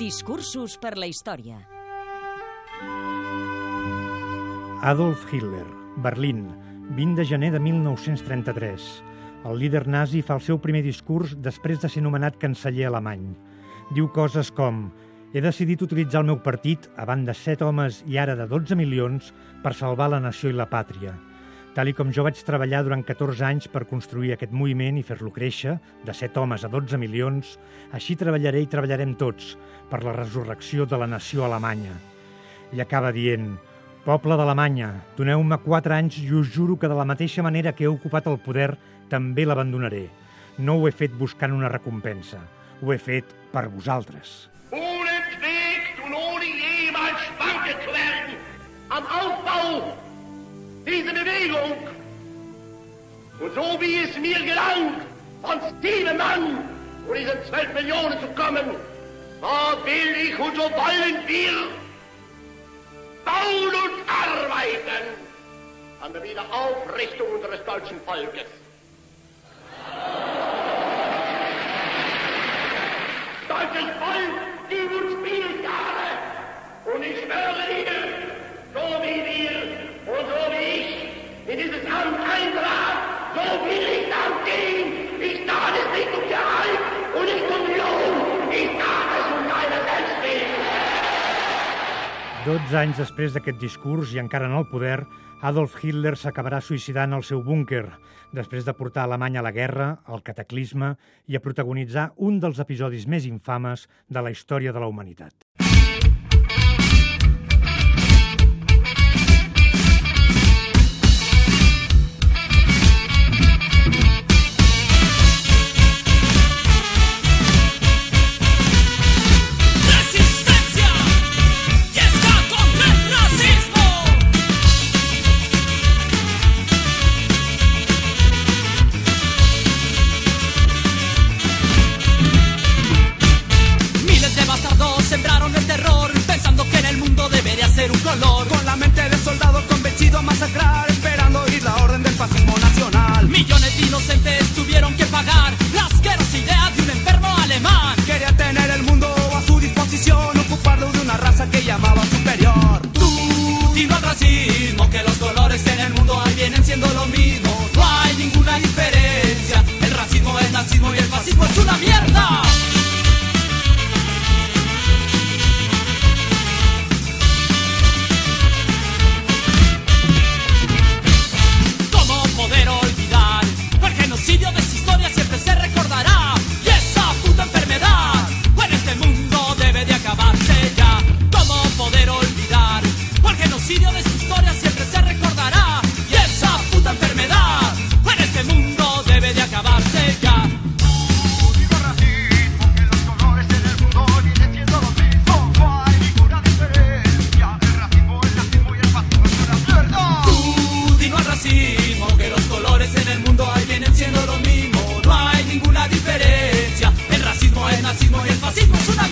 Discursos per la història. Adolf Hitler, Berlín, 20 de gener de 1933. El líder nazi fa el seu primer discurs després de ser nomenat canceller alemany. Diu coses com «He decidit utilitzar el meu partit, a banda 7 homes i ara de 12 milions, per salvar la nació i la pàtria. Tal com jo vaig treballar durant 14 anys per construir aquest moviment i fer-lo créixer, de 7 homes a 12 milions, així treballaré i treballarem tots per la resurrecció de la nació alemanya. I acaba dient, poble d'Alemanya, doneu-me 4 anys i us juro que de la mateixa manera que he ocupat el poder, també l'abandonaré. No ho he fet buscant una recompensa, ho he fet per vosaltres. ohne Trägt und ohne jemals schwanke zu werden am Aufbau dieser Bewegung. Und so wie es mir gelang, von Steven Mann und diesen zwölf Millionen zu kommen, da will ich und so wollen wir bauen und arbeiten an der Wiederaufrichtung unseres deutschen Volkes. Deutsches Volk, gib uns Spieljahre. Und ich schwöre dir, so 12 anys després d'aquest discurs i encara en el poder, Adolf Hitler s'acabarà suïcidant al seu búnquer, després de portar Alemanya a la guerra, al cataclisme i a protagonitzar un dels episodis més infames de la història de la humanitat. Superior. Tú, Que los colores en el mundo vienen siendo lo mismo y el fascismo es una